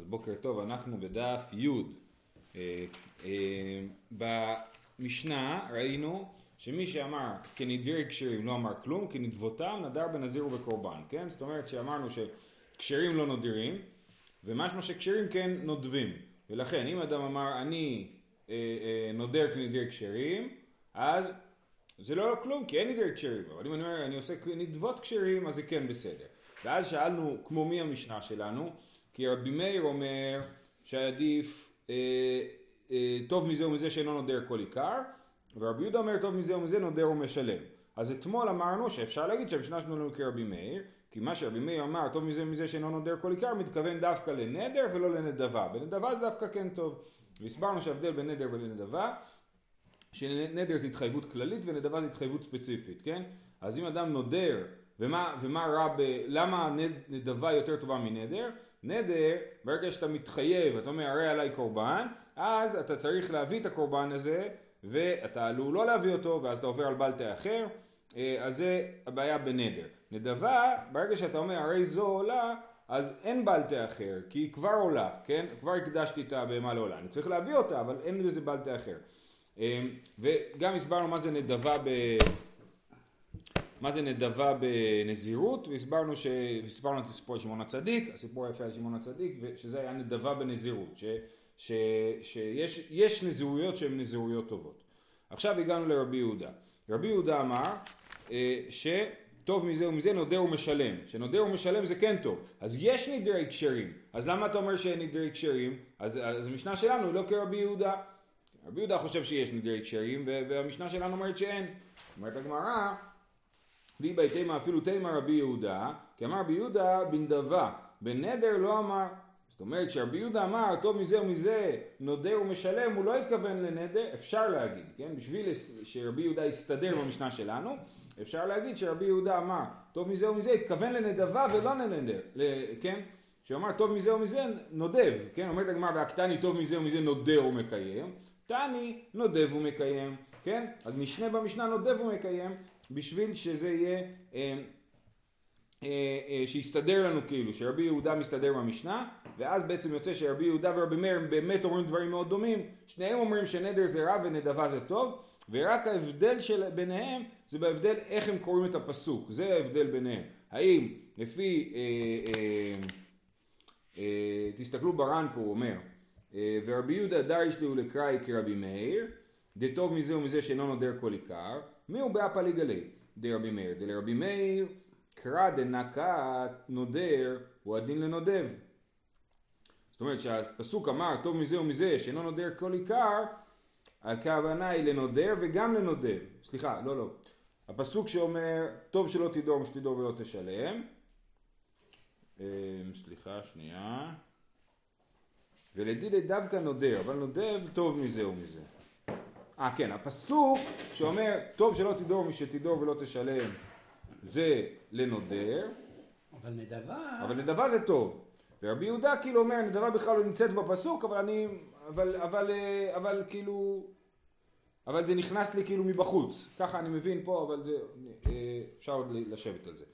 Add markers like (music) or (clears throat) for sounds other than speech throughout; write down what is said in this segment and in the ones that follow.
אז בוקר טוב, אנחנו בדף י' אה, אה, במשנה ראינו שמי שאמר כנדרי כשרים לא אמר כלום, כנדבותם נדר בנזיר ובקורבן, כן? זאת אומרת שאמרנו שכשרים לא נודרים ומשמע שכשרים כן נודבים. ולכן אם אדם אמר אני אה, אה, נודר כנדרי כשרים אז זה לא כלום כי אין נדרי כשרים. אבל אם אני אומר אני עושה נדבות כשרים אז זה כן בסדר. ואז שאלנו כמו מי המשנה שלנו כי רבי מאיר אומר שעדיף אה, אה, טוב מזה ומזה שאינו נודר כל עיקר ורבי יהודה אומר טוב מזה ומזה נודר ומשלם. אז אתמול אמרנו שאפשר להגיד שהמשנה שלנו כרבי מאיר כי מה שרבי מאיר אמר טוב מזה ומזה שאינו נודר כל עיקר מתכוון דווקא לנדר ולא לנדבה. בנדבה זה דווקא כן טוב. והסברנו שההבדל בין נדר ולנדבה שנדר זה התחייבות כללית ונדבה זה התחייבות ספציפית כן? אז אם אדם נודר ומה, ומה רע ב... למה נדבה יותר טובה מנדר? נדר, ברגע שאתה מתחייב, אתה אומר הרי עליי קורבן, אז אתה צריך להביא את הקורבן הזה, ואתה עלול לא להביא אותו, ואז אתה עובר על בלטה אחר, אה, אז זה הבעיה בנדר. נדבה, ברגע שאתה אומר הרי זו עולה, אז אין בלטה אחר, כי היא כבר עולה, כן? כבר הקדשתי את הבהמה לעולה. אני צריך להביא אותה, אבל אין בזה בלטה אחר. אה, וגם הסברנו מה זה נדבה ב... מה זה נדבה בנזירות, והסברנו, ש... את הסיפור על שמעון הצדיק, הסיפור היפה על שמעון הצדיק, שזה היה נדבה בנזירות, ש... ש... שיש נזירויות שהן נזירויות טובות. עכשיו הגענו לרבי יהודה. רבי יהודה אמר אה, שטוב מזה ומזה נודר ומשלם, שנודר ומשלם זה כן טוב, אז יש נדרי קשרים, אז למה אתה אומר שאין נדרי קשרים? אז, אז המשנה שלנו היא לא כרבי יהודה. רבי יהודה חושב שיש נדרי קשרים והמשנה שלנו אומרת שאין. אומרת הגמרא ליבא תימא אפילו תימא רבי יהודה, כי אמר רבי יהודה בנדבה, בנדר לא אמר. זאת אומרת כשרבי יהודה אמר טוב מזה ומזה נודר ומשלם הוא לא התכוון לנדר, אפשר להגיד, כן? בשביל שרבי יהודה יסתדר במשנה שלנו, אפשר להגיד שרבי יהודה אמר טוב מזה ומזה התכוון לנדבה ולא לנדר, כן? שהוא אמר טוב מזה ומזה נודב, כן? אומרת הגמרא והקטני טוב מזה ומזה נודר ומקיים, תני נודב ומקיים, כן? אז משנה במשנה נודב ומקיים, בשביל שזה יהיה, אה, אה, אה, שיסתדר לנו כאילו, שרבי יהודה מסתדר במשנה, ואז בעצם יוצא שרבי יהודה ורבי מאיר באמת אומרים דברים מאוד דומים, שניהם אומרים שנדר זה רע ונדבה זה טוב, ורק ההבדל של ביניהם זה בהבדל איך הם קוראים את הפסוק, זה ההבדל ביניהם. האם לפי, אה, אה, אה, תסתכלו בר"ן פה, הוא אומר, אה, ורבי יהודה דריש לי ולקראי כרבי מאיר, דטוב מזה ומזה שאינו נודר כל עיקר, מי הוא באפה לגלי? דרבי מאיר. דלרבי מאיר קרא דנקת נודר הוא הדין לנודב. זאת אומרת שהפסוק אמר טוב מזה ומזה שאינו נודר כל עיקר הכוונה היא לנודר וגם לנודב. סליחה, לא לא. הפסוק שאומר טוב שלא תדור ושתדור ולא תשלם. אמ, סליחה שנייה. ולדידי דווקא נודר, אבל נודב טוב מזה ומזה. אה כן, הפסוק שאומר טוב שלא תדור מי שתדור ולא תשלם זה לנודר. אבל נדבה... אבל נדבה זה טוב. ורבי יהודה כאילו אומר נדבה בכלל לא נמצאת בפסוק אבל אני... אבל, אבל, אה, אבל כאילו... אבל זה נכנס לי כאילו מבחוץ. ככה אני מבין פה אבל זה... אה, אפשר עוד לשבת על זה.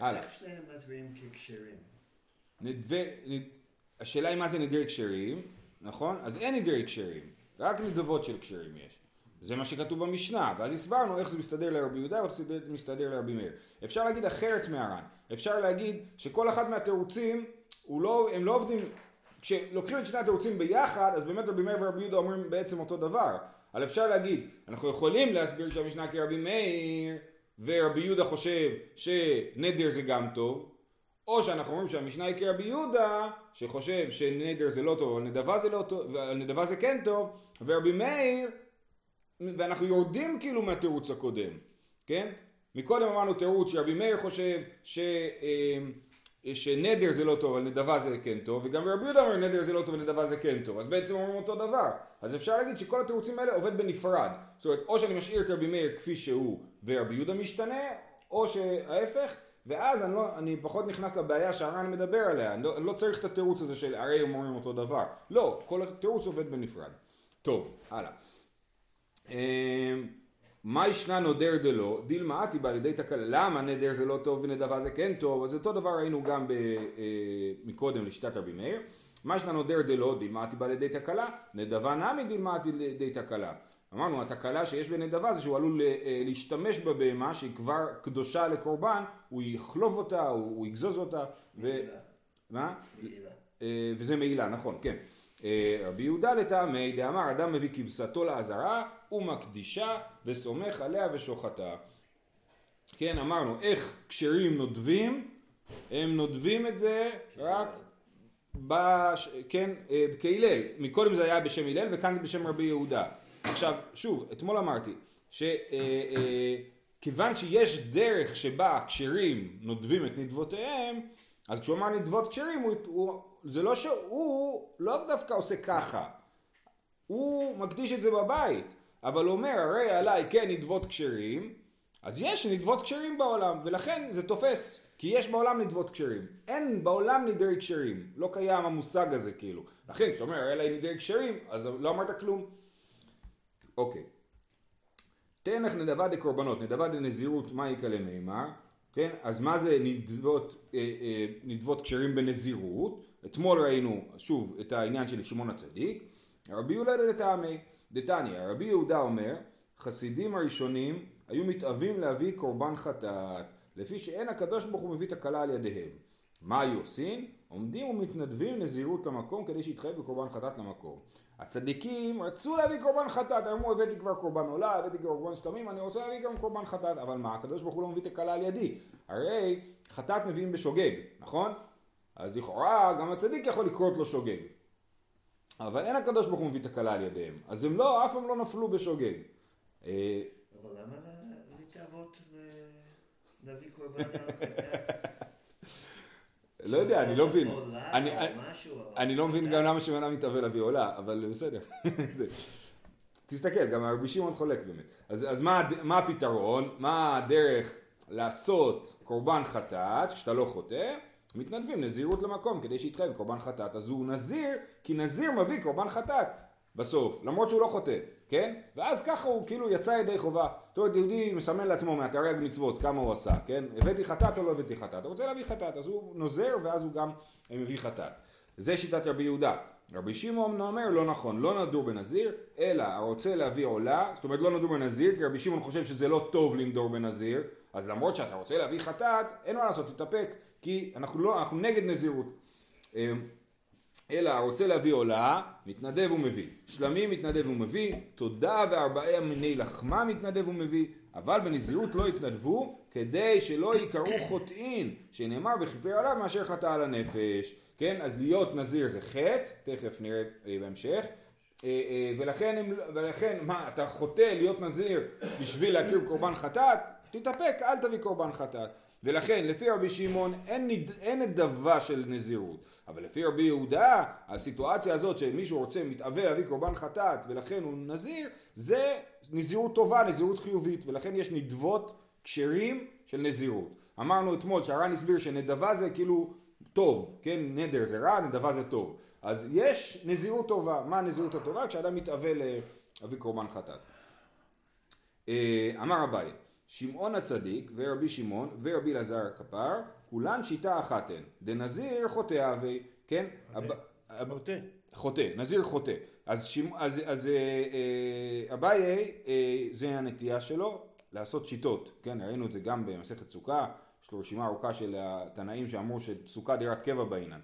הלאה. איך שניהם מצביעים כקשרים? השאלה היא מה זה נדרי קשרים, נכון? אז אין נדרי קשרים. רק נדבות של קשרים יש. זה מה שכתוב במשנה, ואז הסברנו איך זה מסתדר לרבי יהודה ואיך זה מסתדר לרבי מאיר. אפשר להגיד אחרת מהר"ן, אפשר להגיד שכל אחד מהתירוצים, לא, הם לא עובדים, כשלוקחים את שני התירוצים ביחד, אז באמת רבי מאיר ורבי יהודה אומרים בעצם אותו דבר. אבל אפשר להגיד, אנחנו יכולים להסביר שהמשנה כרבי מאיר, ורבי יהודה חושב שנדר זה גם טוב, או שאנחנו אומרים שהמשנה היא כרבי יהודה, שחושב שנדר זה לא טוב, אבל נדבה זה לא טוב, ונדבה זה כן טוב, ורבי מאיר ואנחנו יורדים כאילו מהתירוץ הקודם, כן? מקודם אמרנו תירוץ שרבי מאיר חושב ש, אה, שנדר זה לא טוב אבל נדבה זה כן טוב וגם רבי יהודה אומר נדר זה לא טוב ונדבה זה כן טוב. אז בעצם אומרים אותו דבר. אז אפשר להגיד שכל התירוצים האלה עובד בנפרד. זאת אומרת או שאני משאיר את רבי מאיר כפי שהוא ורבי יהודה משתנה או שההפך ואז אני, לא, אני פחות נכנס לבעיה שהר"ן מדבר עליה. אני לא, אני לא צריך את התירוץ הזה של הרי הם אומרים אותו דבר. לא כל התירוץ עובד בנפרד. טוב הלאה. אמ, מה ישנה נודר דלא, דילמה עתי בא לידי תקלה, למה נדר זה לא טוב ונדבה זה כן טוב, אז אותו דבר ראינו גם אה, מקודם לשיטת רבי מאיר, מה ישנה נודר דלא דילמתי בה לידי תקלה, נדבה נמי דילמתי לידי תקלה. אמרנו התקלה שיש בנדבה זה שהוא עלול אה, להשתמש בבהמה שהיא כבר קדושה לקורבן, הוא יחלוב אותה, הוא, יגזוז אותה. מעילה. מה? מעילה. אה, וזה מעילה, נכון, כן. אה, רבי יהודה לטעמי דאמר אדם מביא כבשתו לעזרה ומקדישה וסומך עליה ושוחטה. כן, אמרנו איך כשרים נודבים, הם נודבים את זה רק בש... כן, אה, כהלל, מקודם זה היה בשם הלל וכאן זה בשם רבי יהודה. עכשיו, שוב, אתמול אמרתי שכיוון שיש דרך שבה הכשרים נודבים את נדבותיהם, אז כשהוא אמר נדבות כשרים, הוא, הוא, זה לא שהוא לא דווקא עושה ככה, הוא מקדיש את זה בבית, אבל אומר הרי עליי כן נדבות כשרים, אז יש נדבות כשרים בעולם, ולכן זה תופס, כי יש בעולם נדבות כשרים. אין בעולם נדרי כשרים, לא קיים המושג הזה כאילו. לכן כשאתה אומר עליי נדרי כשרים, אז לא אמרת כלום. אוקיי. תנח נדבה דקורבנות, נדבה דנזירות, מה יקא למימר? כן, אז מה זה נדבות, אה, אה, נדבות כשרים בנזירות? אתמול ראינו שוב את העניין של שמעון הצדיק. רבי יהודה לטעמי, דתניא, רבי יהודה אומר, חסידים הראשונים היו מתאווים להביא קורבן חטאת, לפי שאין הקדוש ברוך הוא מביא תקלה על ידיהם. מה היו עושים? עומדים ומתנדבים נזירות למקום כדי שיתחייב בקורבן חטאת למקום. הצדיקים רצו להביא קורבן חטאת, אמרו הבאתי כבר קורבן עולה, הבאתי כבר קורבן שלמים, אני רוצה להביא גם קורבן חטאת, אבל מה, הקדוש ברוך הוא לא מביא תקלה על ידי, הרי חטאת מביאים בשוגג, נכון? אז לכאורה גם הצדיק יכול לקרות לו שוגג. אבל אין הקדוש ברוך הוא מביא תקלה על ידיהם, אז הם לא, אף פעם לא נפלו בשוגג. אה, אבל למה לה- להתאבות להביא קורבן? (laughs) לא יודע, אני לא מבין. אני- לא מבין. גם למה שבן אדם מתאבל להביא עולה, אבל בסדר. (laughs) תסתכל, גם רבי שמעון חולק באמת. אז, אז מה, מה הפתרון? מה הדרך לעשות קורבן חטאת, כשאתה לא חוטא? מתנדבים נזירות למקום כדי שיתחייב קורבן חטאת. אז הוא נזיר, כי נזיר מביא קורבן חטאת בסוף, למרות שהוא לא חוטא, כן? ואז ככה הוא כאילו יצא ידי חובה. זאת אומרת, יהודי מסמן לעצמו מהתרי"ג מצוות כמה הוא עשה, כן? הבאתי חטאת או לא הבאתי חטאת? אתה רוצה להביא חטאת, אז הוא נוזר ואז הוא גם מביא חטאת. זה שיטת רבי יהודה. רבי שמעון אומר לא נכון, לא נדור בנזיר, אלא הרוצה להביא עולה, זאת אומרת לא נדור בנזיר, כי רבי שמעון חושב שזה לא טוב לנדור בנזיר, אז למרות שאתה רוצה להביא חטאת, אין מה לעשות, תתאפק, כי אנחנו לא, אנחנו נגד נזירות. אמ, אלא הרוצה להביא עולה, מתנדב ומביא. שלמים מתנדב ומביא, תודה וארבעי מיני לחמה מתנדב ומביא, אבל בנזירות לא יתנדבו, כדי שלא ייקראו חוטאין, שנאמר וכיפר עליו מאשר חטא על הנפש. כן, אז להיות נזיר זה חטא, תכף נראה אה, בהמשך. אה, אה, ולכן, ולכן, מה, אתה חוטא להיות נזיר בשביל להקריב קורבן חטאת? תתאפק, אל תביא קורבן חטאת. ולכן, לפי רבי שמעון, אין, אין נדבה של נזירות. אבל לפי רבי יהודה, הסיטואציה הזאת שמישהו רוצה, מתאווה להביא קורבן חטאת, ולכן הוא נזיר, זה נזירות טובה, נזירות חיובית, ולכן יש נדבות כשרים של נזירות. אמרנו אתמול שהר"ן הסביר שנדבה זה כאילו טוב, כן, נדר זה רע, נדבה זה טוב. אז יש נזירות טובה. מה הנזירות הטובה? כשאדם מתאווה להביא קורבן חטאת. אה, אמר אביי, שמעון הצדיק ורבי שמעון ורבי אלעזר הכפר, כולן שיטה אחת הן. דנזיר חוטא אבי, כן? חוטא. חוטא, נזיר חוטא. אז, שימ... אז, אז אה, אה, אביי, אה, זה הנטייה שלו, לעשות שיטות, כן, ראינו את זה גם במסכת סוכה, יש לו רשימה ארוכה של התנאים שאמרו שסוכה דירת קבע בעינן.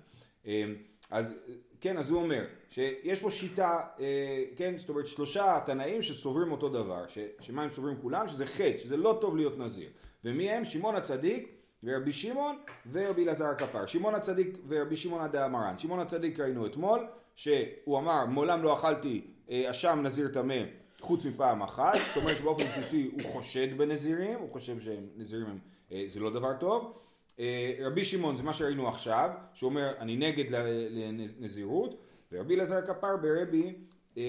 אה, אז כן, אז הוא אומר שיש פה שיטה, אה, כן, זאת אומרת שלושה תנאים שסוברים אותו דבר, ש, שמה הם סוברים כולם? שזה חטא, שזה לא טוב להיות נזיר. ומי הם? שמעון הצדיק ורבי שמעון ורבי אלעזר הכפר. שמעון הצדיק ורבי שמעון עדה המרן. שמעון הצדיק ראינו אתמול, שהוא אמר מעולם לא אכלתי אה, אשם נזיר טמא חוץ מפעם אחת, זאת אומרת שבאופן בסיסי הוא חושד בנזירים, הוא חושב שנזירים הם, אה, זה לא דבר טוב. אה, רבי שמעון זה מה שראינו עכשיו, שהוא אומר אני נגד לנזירות, ורבי אלעזר כפר ברבי אה,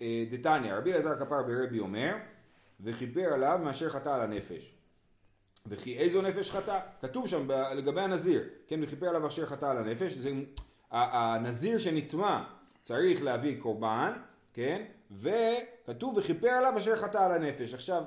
אה, דתניא, רבי אלעזר כפר ברבי אומר וכיפר עליו מאשר חטא על הנפש. וכי איזו נפש חטא? כתוב שם לגבי הנזיר, כן, וכיפר עליו אשר חטא על הנפש, זה הנזיר שנטמע צריך להביא קורבן, כן, וכתוב וכיפר עליו אשר חטא על הנפש. עכשיו,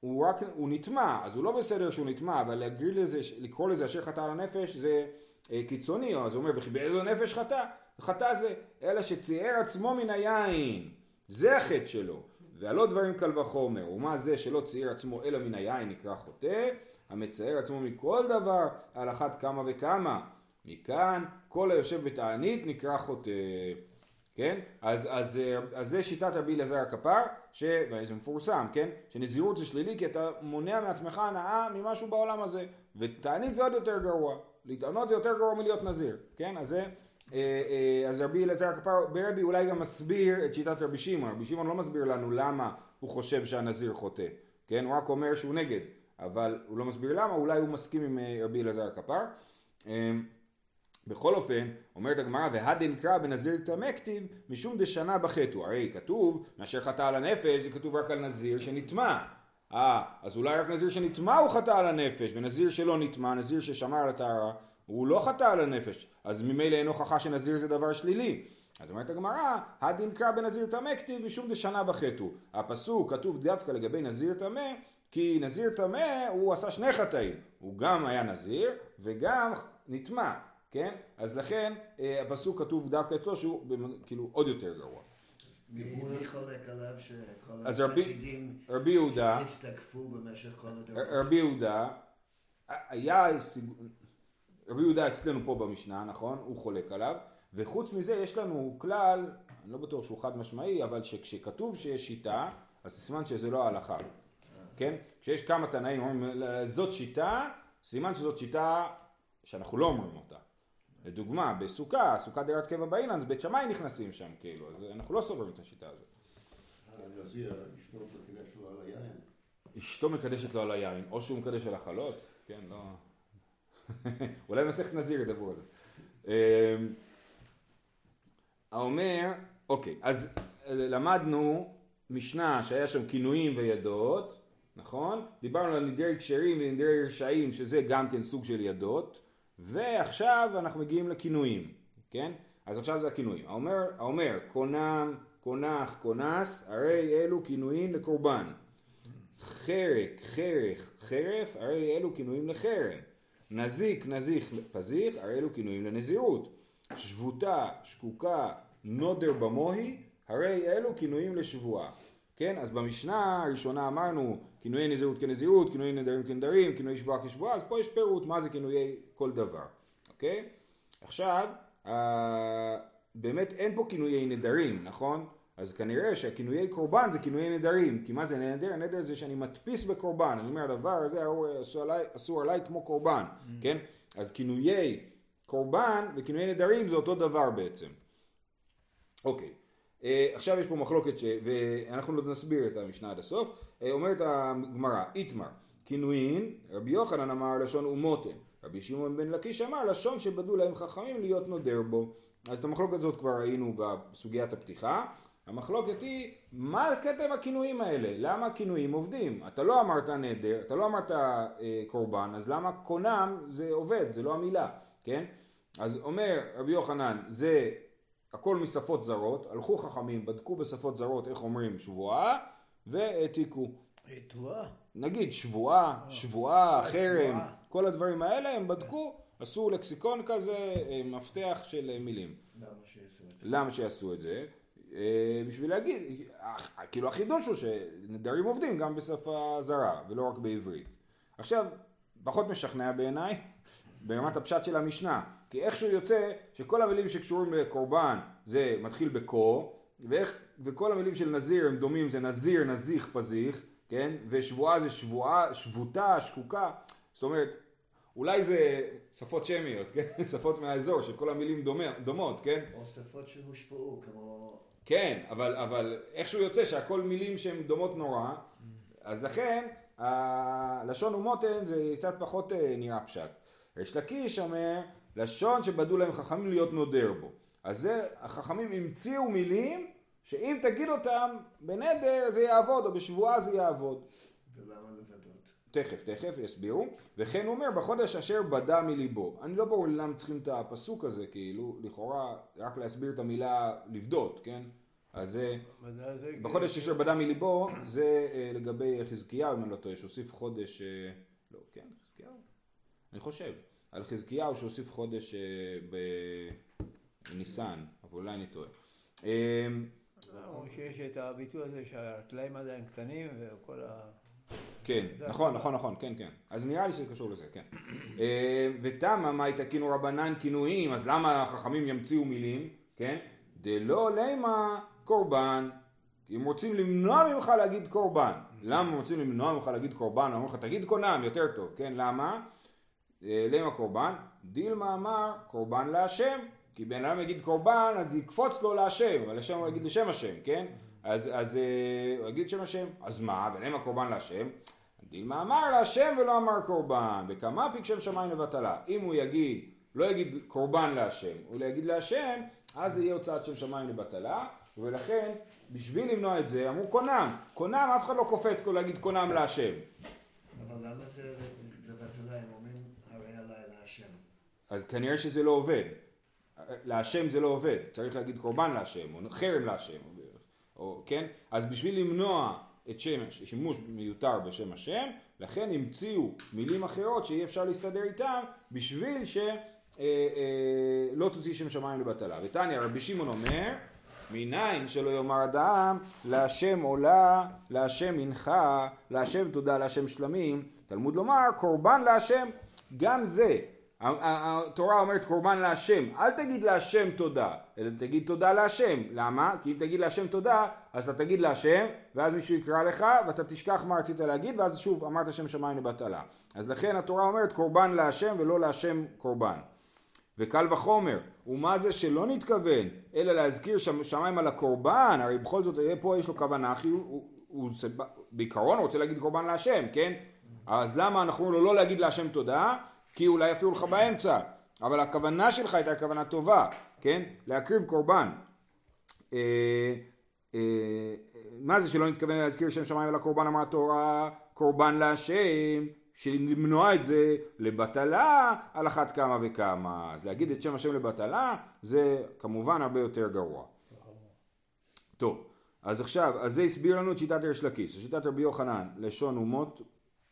הוא רק, הוא נטמע, אז הוא לא בסדר שהוא נטמע, אבל להגיד לזה, לקרוא לזה אשר חטא על הנפש זה אה, קיצוני, אז הוא אומר וכי באיזו נפש חטא? חטא זה, אלא שציער עצמו מן היין, זה החטא שלו. והלא דברים קל וחומר, ומה זה שלא ציער עצמו אלא מן היין נקרא חוטא, המצייר עצמו מכל דבר על אחת כמה וכמה. מכאן כל היושב בתענית נקרא חוטא. כן? אז, אז, אז זה שיטת רבי אלעזר הכפר, וזה מפורסם, כן? שנזירות זה שלילי כי אתה מונע מעצמך הנאה ממשהו בעולם הזה, ותענית זה עוד יותר גרוע, להתענות זה יותר גרוע מלהיות נזיר, כן? אז זה, אה, אה, אז רבי אלעזר הכפר ברבי אולי גם מסביר את שיטת רבי שמעון, רבי שמעון לא מסביר לנו למה הוא חושב שהנזיר חוטא, כן? הוא רק אומר שהוא נגד, אבל הוא לא מסביר למה, אולי הוא מסכים עם אה, רבי אלעזר הכפר. בכל אופן, אומרת הגמרא, והדין קרא בנזיר טמא כתיב, משום דשנה בחטאו. הרי כתוב, מאשר חטא על הנפש, זה כתוב רק על נזיר שנטמע. אה, אז אולי רק נזיר שנטמע הוא חטא על הנפש, ונזיר שלא נטמע, נזיר ששמר על הטהרה, הוא לא חטא על הנפש. אז ממילא אין הוכחה שנזיר זה דבר שלילי. אז אומרת הגמרא, הדין קרא בנזיר טמא כתיב, משום דשנה בחטאו. הפסוק כתוב דווקא לגבי נזיר טמא, כי נזיר טמא הוא עשה שני חטאים. הוא גם היה נזיר, וגם נטמע. כן? אז לכן אה, הפסוק כתוב דווקא אצלו שהוא כאילו עוד יותר גרוע. מי חולק עליו שכל החסידים הסתקפו במשך כל הדורות? רבי יהודה, היה, רבי יהודה אצלנו פה במשנה, נכון? הוא חולק עליו, וחוץ מזה יש לנו כלל, אני לא בטוח שהוא חד משמעי, אבל שכשכתוב שיש שיטה, אז סימן שזה לא ההלכה, כן? כשיש כמה תנאים אומרים זאת שיטה, סימן שזאת שיטה שאנחנו לא אומרים אותה. לדוגמה, בסוכה, סוכה דירת קבע באילנס, בית שמאי נכנסים שם, כאילו, אז אנחנו לא סוברים את השיטה הזאת. אשתו מקדשת לו על היין. אשתו מקדשת לו על היין, או שהוא מקדש על החלות, כן, לא... (laughs) אולי במסכת נזיר ידברו על זה. אמ, האומר, אוקיי, אז למדנו משנה שהיה שם כינויים וידות, נכון? דיברנו על נדרי כשרים ונדרי רשעים שזה גם כן סוג של ידות. ועכשיו אנחנו מגיעים לכינויים, כן? אז עכשיו זה הכינויים. האומר, האומר קונם, קונח, קונס, הרי אלו כינויים לקורבן. חרק, חרך, חרף, הרי אלו כינויים לחרם. נזיק, נזיך, פזיך, הרי אלו כינויים לנזירות. שבותה, שקוקה, נודר במוהי, הרי אלו כינויים לשבועה. כן, אז במשנה הראשונה אמרנו כינויי נזירות כנזירות, כינויי נדרים כנדרים, כינויי שבועה כשבועה, אז פה יש פירוט מה זה כינויי כל דבר, אוקיי? עכשיו, אה, באמת אין פה כינויי נדרים, נכון? אז כנראה שהכינויי קורבן זה כינויי נדרים, כי מה זה נדר? נדר זה שאני מדפיס בקורבן, אני אומר הדבר הזה אסור עליי, אסור עליי כמו קורבן, mm. כן? אז כינויי קורבן וכינויי נדרים זה אותו דבר בעצם. אוקיי. אה, עכשיו יש פה מחלוקת, ש... ואנחנו לא נסביר את המשנה עד הסוף, אה, אומרת הגמרא, איתמר, כינויין, רבי יוחנן אמר לשון ומותן, רבי שמעון בן לקיש אמר לשון שבדו להם חכמים להיות נודר בו. אז את המחלוקת הזאת כבר ראינו בסוגיית הפתיחה. המחלוקת היא, מה עם הכינויים האלה? למה הכינויים עובדים? אתה לא אמרת נדר, אתה לא אמרת אה, קורבן, אז למה קונם זה עובד, זה לא המילה, כן? אז אומר רבי יוחנן, זה הכל משפות זרות, הלכו חכמים, בדקו בשפות זרות איך אומרים שבועה, והעתיקו. תבואה. נגיד שבועה, אה. שבועה, חרם, כל הדברים האלה הם בדקו, עשו לקסיקון כזה, אה, מפתח של אה, מילים. למה שיעשו את זה? למה שיעשו את זה? בשביל להגיד, כאילו החידוש הוא שנדרים עובדים גם בשפה זרה ולא רק בעברית. עכשיו, פחות משכנע בעיניי, ברמת הפשט של המשנה, כי איכשהו יוצא שכל המילים שקשורים לקורבן זה מתחיל בקו, ואיך, וכל המילים של נזיר הם דומים זה נזיר, נזיך, פזיך, כן? ושבועה זה שבועה, שבותה, שקוקה, זאת אומרת, אולי זה שפות שמיות, כן? (laughs) שפות מהאזור, שכל המילים דומה, דומות, כן? או שפות שהושפעו, כמו... כן, אבל, אבל איכשהו יוצא שהכל מילים שהן דומות נורא, אז לכן הלשון ומותן זה קצת פחות אה, נראה פשט. ריש לקיש אומר, לשון שבדו להם חכמים להיות נודר בו. אז זה, החכמים המציאו מילים שאם תגיד אותם בנדר זה יעבוד, או בשבועה זה יעבוד. ולמה לבדות? תכף, תכף, יסבירו. וכן הוא אומר, בחודש אשר בדה מליבו. אני לא ברור למה צריכים את הפסוק הזה, כאילו, לכאורה, רק להסביר את המילה לבדות, כן? אז זה, בחודש אשר בדה מליבו, זה אה, לגבי חזקיהו, אם אני לא טועה, שהוסיף חודש, אה, לא, כן, חזקיהו? אני חושב. על חזקיהו שהוסיף חודש אה, ב... ניסן, אבל אולי אני טועה. או שיש את הביטוי הזה שהטלאים עדיין קטנים וכל ה... כן, נכון. נכון, נכון, כן, כן. אז נראה לי שזה קשור לזה, כן. אה, ותמה מה יתקינו רבנן כינויים, אז למה החכמים ימציאו מילים, כן? דלא לימה קורבן. הם רוצים למנוע ממך להגיד קורבן. למה רוצים למנוע ממך להגיד קורבן? אומרים לך תגיד קונם, יותר טוב, כן? למה? אה, לימה קורבן, דילמה אמר קורבן להשם, כי בן אדם יגיד קורבן אז יקפוץ לו להשם, אבל השם הוא יגיד לשם השם, כן? אז, אז אה, הוא יגיד שם השם, אז מה? ולמה קורבן להשם? דילמה אמר להשם ולא אמר קורבן, וכמה פיק שם שמיים לבטלה. אם הוא יגיד, לא יגיד קורבן להשם, הוא יגיד להשם, אז זה יהיה הוצאת שם שמיים לבטלה, ולכן בשביל למנוע את זה אמרו קונם, קונם אף אחד לא קופץ לו להגיד קונם להשם. אבל למה זה לבטלה? הם אומרים הרי עליי להשם. אז כנראה שזה לא עובד. להשם זה לא עובד, צריך להגיד קורבן להשם, או חרם להשם, או, או, כן? אז בשביל למנוע את שם, שימוש מיותר בשם השם, לכן המציאו מילים אחרות שאי אפשר להסתדר איתם, בשביל שלא אה, אה, לא תוציא שם שמיים לבטלה. ותניא, רבי שמעון אומר, מניין שלא יאמר אדם, להשם עולה, להשם מנחה, להשם תודה, להשם שלמים, תלמוד לומר, קורבן להשם, גם זה התורה אומרת קורבן להשם, אל תגיד להשם תודה, אלא תגיד תודה להשם. למה? כי אם תגיד להשם תודה, אז אתה תגיד להשם, ואז מישהו יקרא לך, ואתה תשכח מה רצית להגיד, ואז שוב אמרת שם שמיים לבטלה. אז לכן התורה אומרת קורבן להשם ולא להשם קורבן. וקל וחומר, ומה זה שלא נתכוון, אלא להזכיר שמיים על הקורבן, הרי בכל זאת אה, פה יש לו כוונה, כי הוא, הוא, הוא בעיקרון רוצה להגיד קורבן להשם, כן? אז למה אנחנו אומרים לו לא להגיד להשם תודה? כי אולי יפריעו לך באמצע, אבל הכוונה שלך הייתה כוונה טובה, כן? להקריב קורבן. אה, אה, מה זה שלא נתכוון להזכיר שם שמיים על הקורבן אמרה התורה קורבן להשם שלמנוע את זה לבטלה על אחת כמה וכמה. אז להגיד את שם השם לבטלה זה כמובן הרבה יותר גרוע. טוב אז עכשיו אז זה הסביר לנו את שיטת ריש לקיש. שיטת רבי יוחנן לשון אומות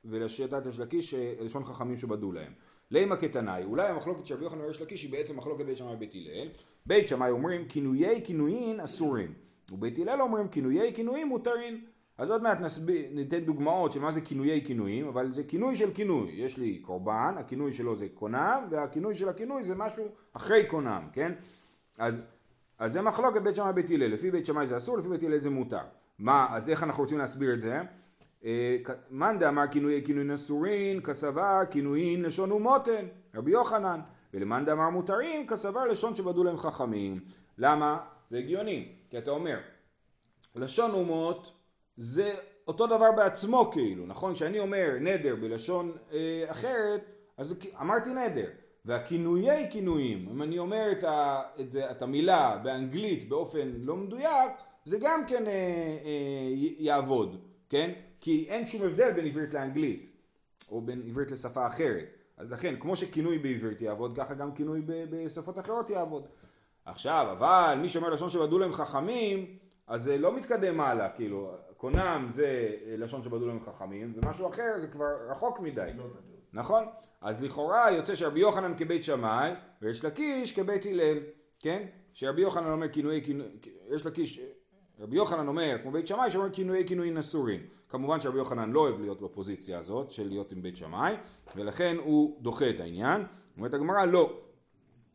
ולשיטת ריש אה, לשון חכמים שבדו להם לימה כתנאי, אולי המחלוקת של רבי יוחנן וריש לקיש היא בעצם מחלוקת בית שמאי ובית הלל. בית שמאי אומרים כינויי כינויים אסורים, ובית הלל אומרים כינויי כינויים מותרים. אז עוד מעט נסביר, ניתן דוגמאות של מה זה כינויי כינויים, אבל זה כינוי של כינוי. יש לי קורבן, הכינוי שלו זה קונם, והכינוי של הכינוי זה משהו אחרי קונם, כן? אז, אז זה מחלוקת בית שמאי ובית הלל. לפי בית שמאי זה אסור, לפי בית הלל זה מותר. מה, אז איך אנחנו רוצים להסביר את זה? אה, מאן דאמר כינויי כינויים אסורין, כסבר כינויים לשון ומותן, רבי יוחנן, ולמאן דאמר מותרים, כסבר לשון שבדו להם חכמים. למה? זה הגיוני, כי אתה אומר, לשון אומות זה אותו דבר בעצמו כאילו, נכון? כשאני אומר נדר בלשון אה, אחרת, אז אמרתי נדר. והכינויי כינויים, אם אני אומר את, ה, את, את המילה באנגלית באופן לא מדויק, זה גם כן אה, אה, יעבוד, כן? כי אין שום הבדל בין עברית לאנגלית, או בין עברית לשפה אחרת. אז לכן, כמו שכינוי בעברית יעבוד, ככה גם כינוי בשפות אחרות יעבוד. עכשיו, אבל מי שאומר לשון שבדו להם חכמים, אז זה לא מתקדם הלאה, כאילו, קונם זה לשון שבדו להם חכמים, ומשהו אחר זה כבר רחוק מדי. לא. נכון? אז לכאורה יוצא שרבי יוחנן כבית שמאי, ויש לקיש כבית הלל, כן? שרבי יוחנן אומר כינויי כינוי, יש לקיש, רבי יוחנן אומר, כמו בית שמאי, שאומר כינויי כינויים אסורים. כמובן שרבי יוחנן לא אוהב להיות בפוזיציה הזאת, של להיות עם בית שמאי, ולכן הוא דוחה את העניין. אומרת הגמרא, לא.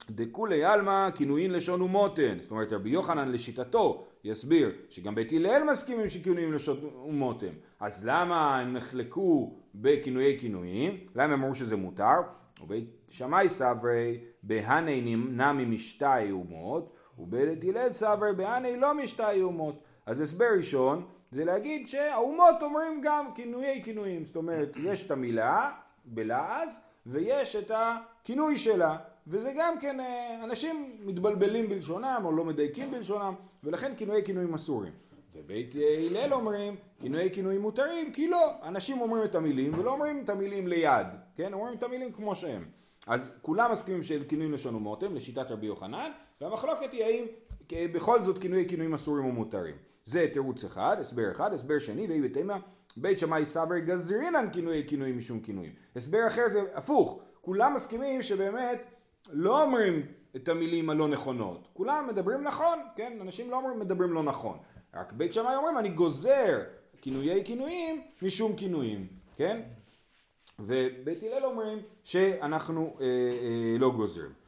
דכולי עלמא כינויים לשון ומותן. זאת אומרת רבי יוחנן לשיטתו יסביר שגם בית הלל מסכימים שכינויים לשון ומותן. אז למה הם נחלקו בכינויי כינויים? למה הם אמרו שזה מותר? ובית שמאי סברי בהני נמי משתי אומות ובית הלל סברי בהני לא משתי אומות. אז הסבר ראשון זה להגיד שהאומות אומרים גם כינויי כינויים. זאת אומרת יש את המילה בלעז ויש את הכינוי שלה. וזה גם כן, אה, אנשים מתבלבלים בלשונם או לא מדייקים בלשונם, ולכן כינויי כינויים אסורים. ובית הלל אומרים, כינויי כינויים מותרים, כי לא, אנשים אומרים את המילים ולא אומרים את המילים ליד, כן? אומרים את המילים כמו שהם. אז כולם מסכימים של כינויים לשון ומותן, לשיטת רבי יוחנן, והמחלוקת היא האם בכל זאת כינויי כינויים אסורים ומותרים. זה תירוץ אחד, הסבר אחד, הסבר שני, ויהי בתימה, בית שמאי סברי גזרינן כינויי כינויים משום כינויים. הסבר אחר זה הפוך, כולם מסכימים שבאמת לא אומרים את המילים הלא נכונות. כולם מדברים נכון, כן? אנשים לא אומרים מדברים לא נכון. רק בית שמאי אומרים אני גוזר כינויי כינויים משום כינויים, כן? ובית הלל אומרים שאנחנו אה, אה, לא גוזרים.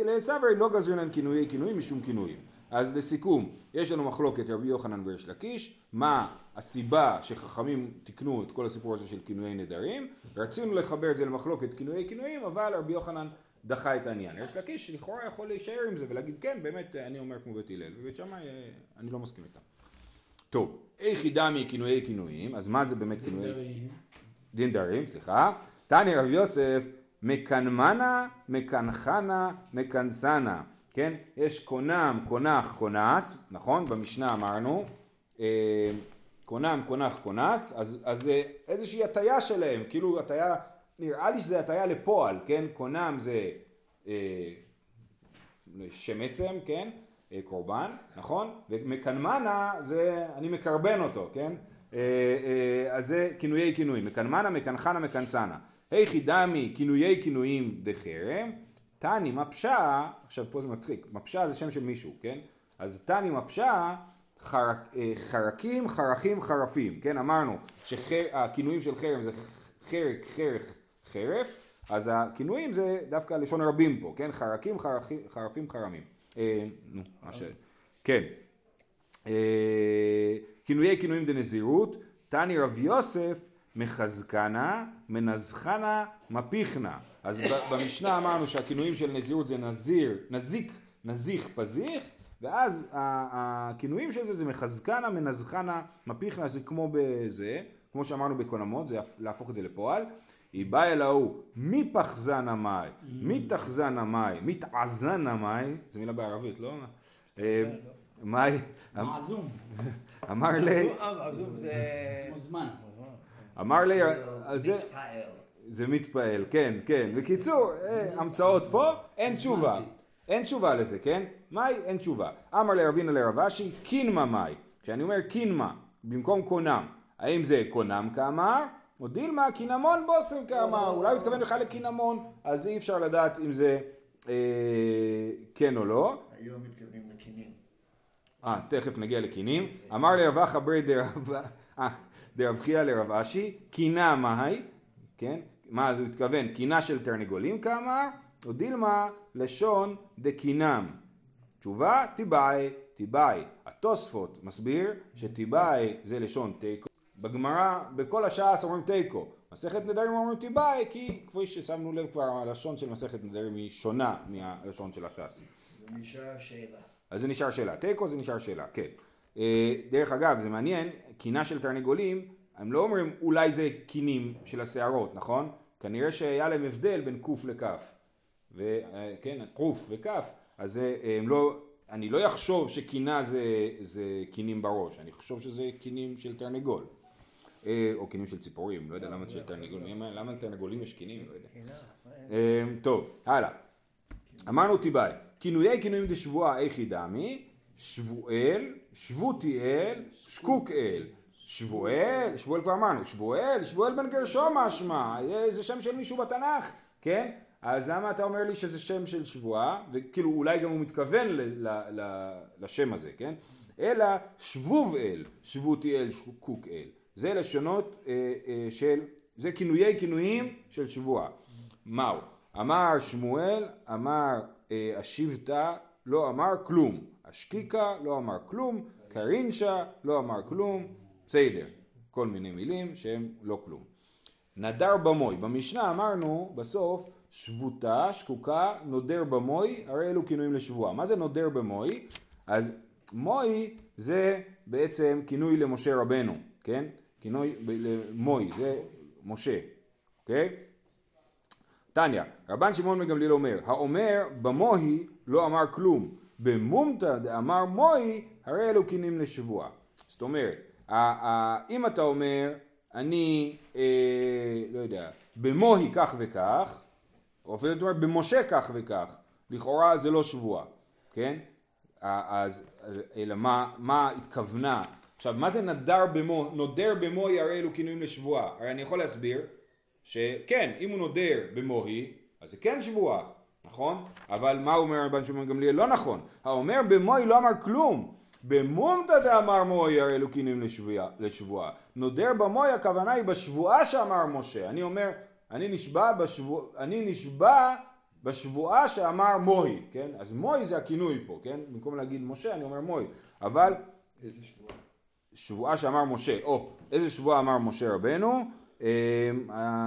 הלל סברי לא גוזרים להם כינויי כינויים משום כינויים. אז לסיכום, יש לנו מחלוקת רבי יוחנן וריש לקיש, מה הסיבה שחכמים תיקנו את כל הסיפור הזה של כינויי נדרים, רצינו לחבר את זה למחלוקת כינויי כינויים, אבל רבי יוחנן דחה את העניין. ריש לקיש לכאורה יכול להישאר עם זה ולהגיד כן, באמת אני אומר כמו בית הלל, ובית שמאי אה, אני לא מסכים איתם. טוב, איך ידע מכינויי כינויים, אז מה זה באמת כינויי... דין דרים, סליחה. תני רב יוסף, מקנמנה, מקנחנה, מקנסנה. כן? יש קונם, קונח, קונס, נכון? במשנה אמרנו. אה, קונם, קונח, קונס, אז, אז זה איזושהי הטיה שלהם, כאילו הטיה, נראה לי שזה הטיה לפועל, כן? קונם זה אה, שם עצם, כן? אה, קורבן, נכון? ומקנמנה זה אני מקרבן אותו, כן? אה, אה, אז זה כינויי כינויים, מקנמנה, מקנחנה, מקנסנה. היכי דמי כינויי כינויים דחרם, תני מפשה, עכשיו פה זה מצחיק, מפשה זה שם של מישהו, כן? אז תני מפשה חרק, אה, חרקים, חרכים, חרפים, כן? אמרנו שהכינויים של חרם זה חרק, חרך, חרף, אז הכינויים זה דווקא לשון רבים פה, כן? חרקים, חרכים, חרפים, חרמים. אה, נו, מה ש... כן. אה, כינויי כינויים דנזירות, תני רב יוסף מחזקנה, מנזכנה, מפיכנה. אז במשנה אמרנו שהכינויים של נזירות זה נזיר, נזיק, נזיך, פזיך, ואז הכינויים של זה זה מחזקנה, מנזכנה, מפיכנה, זה כמו בזה, כמו שאמרנו בקונמות, זה להפוך את זה לפועל. היא באה אל ההוא, מי פחזן המאי, מי תחזן המאי, מי תעזן המאי, זו מילה בערבית, לא? אה, מאי, מעזום. אמר לי, עזוב זה... מוזמן. אמר לי, זה, מתפעל. זה מתפעל, כן, כן. בקיצור, אה, המצאות פה, אין תשובה. אין תשובה לזה, כן? מאי, אין תשובה. אמר לרבינה לרב אשי, קינמה מאי. כשאני אומר קינמה, במקום קונם, האם זה קונם כאמר, או דילמה קינמון בושם כאמר. אולי הוא התכוון בכלל לקינמון, אז אי אפשר לדעת אם זה אה, כן או לא. היום מתכוונים לכינים. אה, תכף נגיע לקינים. אמר לרב אחא ברי דרב אה, דרב חייא לרב אשי, קינה מהי, כן? מה אז הוא התכוון? קינה של תרנגולים כאמר, או דילמה לשון דקינם. תשובה, תיבאי, תיבאי. התוספות מסביר שתיבאי זה לשון תיקו. בגמרא, בכל הש"ס אומרים תיקו. מסכת נדרים אומרים תיבאי, כי כפי ששמנו לב כבר, הלשון של מסכת נדרים היא שונה מהלשון של הש"ס. זה נשאר שאלה. אז זה נשאר שאלה. תיקו זה נשאר שאלה, כן. אה, דרך אגב, זה מעניין, קינה של תרנגולים, הם לא אומרים אולי זה קינים של השערות, נכון? כנראה שהיה להם הבדל בין קוף לכף. וכן, קוף וכף, אז זה, הם לא, אני לא אחשוב שקינה זה, זה קינים בראש, אני חושב שזה קינים של תרנגול. אה, או קינים של ציפורים, לא יודע למה של תרנגולים, למה לתרנגולים יש קינים, לא יודע. אה, טוב, הלאה. אמרנו תיבאי, כינויי כינויים דשבועה איכי דמי, שבואל, שבותיאל, שקוקאל. שבואל, שבואל כבר אמרנו, שבואל, שבואל בן גרשום משמע, זה שם של מישהו בתנ"ך, כן? אז למה אתה אומר לי שזה שם של שבועה, וכאילו אולי גם הוא מתכוון ל- ל- ל- לשם הזה, כן? אלא שבוב אל, שבותיאל, קוקאל. זה לשונות אה, אה, של, זה כינויי כינויים של שבועה. מהו? אמר שמואל, אמר אה, השבטה, לא אמר כלום. השקיקה, לא אמר כלום. קרינשה, לא אמר כלום. בסדר. כל מיני מילים שהם לא כלום. נדר במוי. במשנה אמרנו בסוף שבותה, שקוקה, נודר במוי, הרי אלו כינויים לשבועה. מה זה נודר במוי? אז מוי זה בעצם כינוי למשה רבנו, כן? כינוי למוי, זה משה, אוקיי? תניא, רבן שמעון מגמליאל אומר, האומר במוהי לא אמר כלום, במומתא דאמר מוהי, הרי אלו כינויים לשבועה. זאת אומרת, אם אתה אומר, אני, אה, לא יודע, במוהי כך וכך, או אפילו אתה אומר במשה כך וכך, לכאורה זה לא שבועה, כן? אז אלא מה, מה התכוונה? עכשיו, מה זה נדר במו, נודר במוהי הרי אלו כינויים לשבועה? הרי אני יכול להסביר שכן, אם הוא נודר במוהי, אז זה כן שבועה, נכון? אבל מה אומר רבן שמעון גמליאל? לא נכון. האומר במוי לא אמר כלום. במומתא דאמר מוי הרי אלוקינים לשבועה, לשבועה. נודר במוי הכוונה היא בשבועה שאמר משה. אני אומר, אני נשבע בשבוע, אני נשבע בשבועה שאמר מוי, כן? אז מוי זה הכינוי פה, כן? במקום להגיד משה אני אומר מוי. אבל איזה שבועה? שבועה שאמר משה, או איזה שבועה אמר משה רבנו,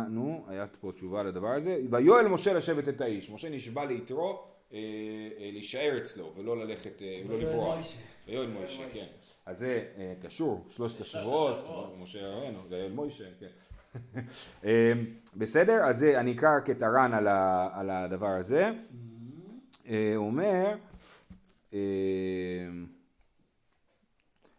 נו, היה פה תשובה לדבר הזה, ויואל משה לשבת את האיש, משה נשבע ליתרו אה, אה, להישאר אצלו ולא ללכת, אה, ולא לברוח. ויואל משה, כן. אז זה אה, קשור, שלושת השבועות, משה רבנו, זה יואל משה, כן. (laughs) אה, בסדר, אז אני אקרא הר"ן על, הדבר הזה. אה, הוא אומר, אה,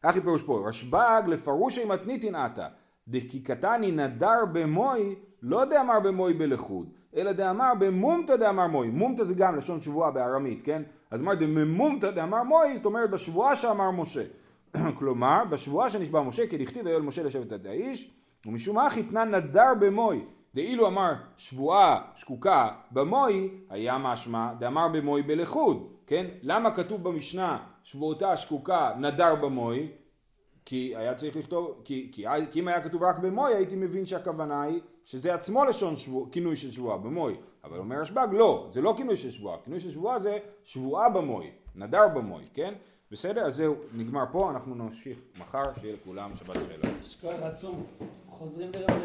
אחי פירוש פה, רשב"ג לפרושי מתניתין עתה, דכי קטני נדר במוי, לא דאמר במוי בלכוד, אלא דאמר במומתא דאמר מוי, מומתא זה גם לשון שבועה בארמית, כן? אז אמר דממומתא דאמר מוי, זאת אומרת בשבועה שאמר משה. (clears throat) כלומר, בשבועה שנשבע משה, כדכתיב ויואל משה לשבת את האיש, ומשום מה חיתנה נדר במוי, דאילו אמר שבועה שקוקה במוי, היה משמע דאמר במוי בלכוד, כן? למה כתוב במשנה שבועתה שקוקה נדר במוי? כי היה צריך לכתוב, כי, כי, כי אם היה כתוב רק במוי הייתי מבין שהכוונה היא שזה עצמו לשון שבוע, כינוי של שבועה במוי, אבל אומר רשב"ג לא, זה לא כינוי של שבועה, כינוי של שבועה זה שבועה במוי, נדר במוי, כן? בסדר? אז זהו, נגמר פה, אנחנו נמשיך מחר, שיהיה לכולם שבת שלום. כוח עצום. חוזרים לרב